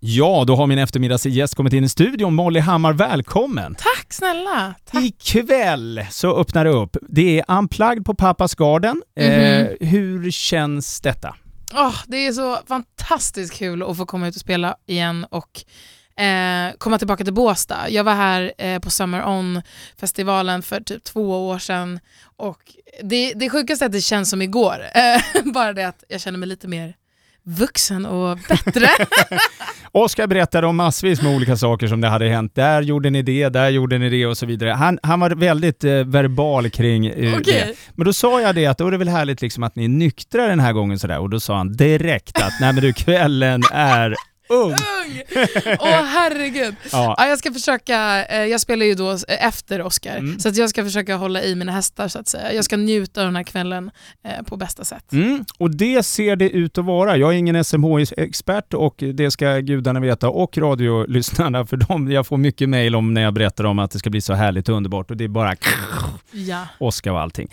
Ja, då har min eftermiddagsgäst kommit in i studion. Molly Hammar, välkommen! Tack snälla! Tack. Ikväll så öppnar det upp. Det är Unplugged på Pappas Garden. eh, Mhm. hur känns detta? Åh, det är så fantastiskt kul att få komma ut och spela igen och eh, komma tillbaka till Båstad. Jag var här eh, på Summer On-festivalen för typ två år sedan och det, det sjukaste är att det känns som igår. Eh, bara det att jag känner mig lite mer vuxen och bättre. Oskar berättade om massvis med olika saker som det hade hänt. Där gjorde ni det, där gjorde ni det och så vidare. Han, han var väldigt eh, verbal kring eh, Okej. det. Men då sa jag det att då är det väl härligt liksom att ni är nyktra den här gången sådär och då sa han direkt att nej men du kvällen är ung. Ung! Åh herregud. Ja. Ja, jag ska försöka, eh, jag spelar ju då efter Oscar, Mm. så att jag ska försöka hålla i mina hästar så att säga. Jag ska njuta av den här kvällen eh, på bästa sätt. Mm, och det ser det ut att vara. Jag är ingen SMHI-expert och det ska gudarna veta och radiolyssnarna för dem. Jag får mycket mejl om när jag berättar om att det ska bli så härligt och underbart och det är bara Ja. Oscar och allting.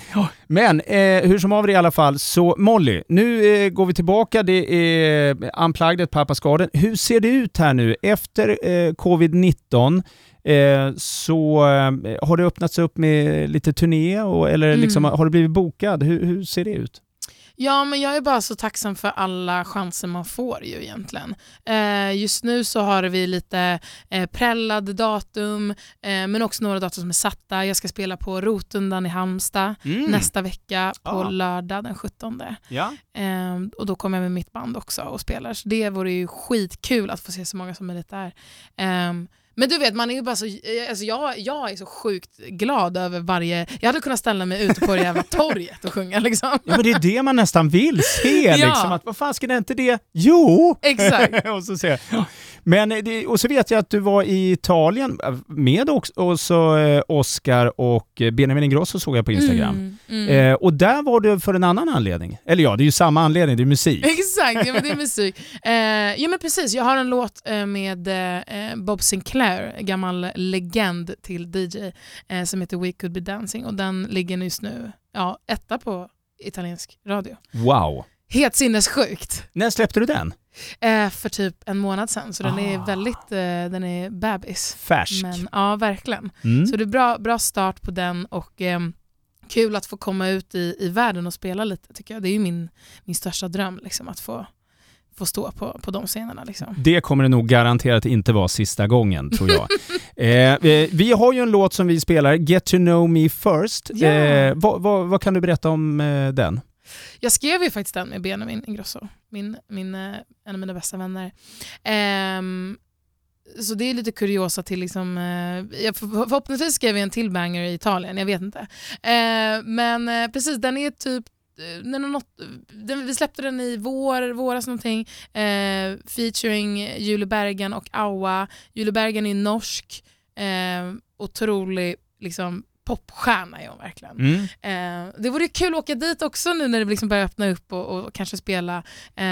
Men eh, hur som haver i alla fall, så Molly, nu eh, går vi tillbaka. Det är Unplugged, ett Pappas Garden. Hur ser det ut här nu? Efter eh, covid-19 eh, så eh, har det öppnats upp med lite turné och, eller Mm. liksom, har det blivit bokad? Hur, hur ser det ut? Ja, men jag är bara så tacksam för alla chanser man får ju egentligen. Eh, just nu så har vi lite eh, prällade datum, eh, men också några datum som är satta. Jag ska spela på Rotundan i Halmstad nästa vecka på Ah. lördag den 17. Ja. Eh, och då kommer jag med mitt band också och spelar. Så det vore ju skitkul att få se så många som möjligt där. Men du vet, man är bara så, eh, alltså jag, jag är så sjukt glad över varje... Jag hade kunnat ställa mig ute på det jävla torget och sjunga liksom. Ja men det är det man nästan vill se Ja. liksom. Att, vad fan ska det inte det? Jo! Exakt. och, så jag. Men det, och så vet jag att du var i Italien eh, med också, och så eh, Oscar och Benjamin Ingrosso såg jag på Instagram. Mm, mm. Eh, och där var du för en annan anledning. Eller ja, det är ju samma anledning, det är musik. Exakt, ja, men det är musik. Eh, ja men precis, jag har en låt med Bob Sinclair, gammal legend till DJ, eh, som heter We Could Be Dancing och den ligger just nu ja, etta på italiensk radio. Wow. Helt sinnessjukt. När släppte du den? Eh, för typ en månad sedan, så den Ah. är väldigt eh, den är bebis. Färsk. Men, ja, verkligen. Mm. Så det är bra, bra start på den och ehm, kul att få komma ut i, i världen och spela lite tycker jag. Det är ju min, min största dröm, liksom, att få, få stå på, på de scenerna. Liksom. Det kommer det nog garanterat inte vara sista gången, tror jag. eh, eh, vi har ju en låt som vi spelar, Get to know me first. Ja. Eh, vad, vad, vad kan du berätta om eh, den? Jag skrev ju faktiskt den med Benjamin Ingrosso, min, min, eh, en av mina bästa vänner. Ehm, så det är lite kuriosa till liksom, eh, jag, för- förhoppningsvis skrev jag en till banger i Italien, jag vet inte. Men precis, den är typ Eh, den något, den, vi släppte den i vår, våras någonting, eh, featuring Julie Bergen och Aua. Julie Bergen är norsk, eh, otrolig liksom, popstjärna är hon verkligen. Mm. Eh, det vore kul att åka dit också nu när det liksom börjar öppna upp och, och kanske spela. Eh,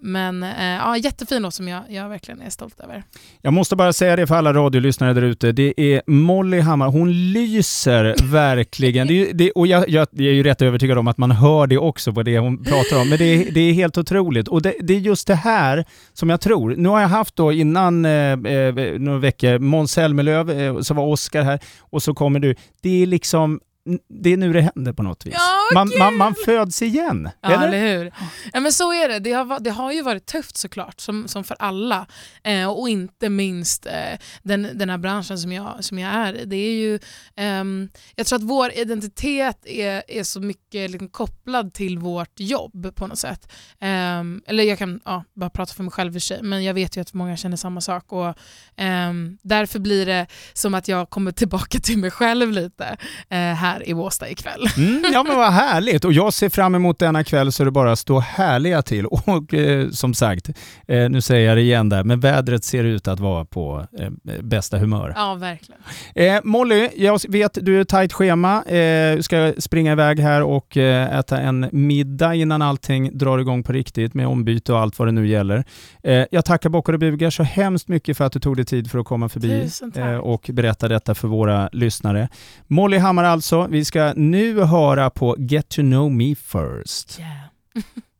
men eh, ja, jättefin låt som jag, jag verkligen är stolt över. Jag måste bara säga det för alla radiolyssnare där ute. Det är Molly Hammar. Hon lyser verkligen. Det det, och jag, jag, jag är ju rätt övertygad om att man hör det också på det hon pratar om. Men det är, det är helt otroligt. Och det, det är just det här som jag tror. Nu har jag haft då innan eh, eh, några veckor Måns Zelmerlöw, eh, så var Oscar här och så kommer du. Det är liksom, det är nu det händer på något vis. Ja, man, man, man föds igen. Ja, eller? eller hur? Ja, men så är det. Det har, det har ju varit tufft såklart, som, som för alla. Eh, och inte minst eh, den, den här branschen som jag, som jag är i. Det är ju, ehm, jag tror att vår identitet är, är så mycket liksom kopplad till vårt jobb på något sätt. Ehm, eller jag kan ja, bara prata för mig själv i sig, men jag vet ju att många känner samma sak. Och, ehm, därför blir det som att jag kommer tillbaka till mig själv lite eh, här i Båstad ikväll. Mm, ja men vad härligt och jag ser fram emot denna kväll så det bara står härliga till. Och eh, som sagt, eh, nu säger jag det igen där, men vädret ser ut att vara på eh, bästa humör. Ja, verkligen. Eh, Molly, jag vet du är tajt schema. Eh, du ska springa iväg här och eh, äta en middag innan allting drar igång på riktigt med ombyte och allt vad det nu gäller. Eh, jag tackar bockar och bugar så hemskt mycket för att du tog dig tid för att komma förbi eh, och berätta detta för våra lyssnare. Molly Hammar alltså. Vi ska nu höra på Get to know me first. Yeah.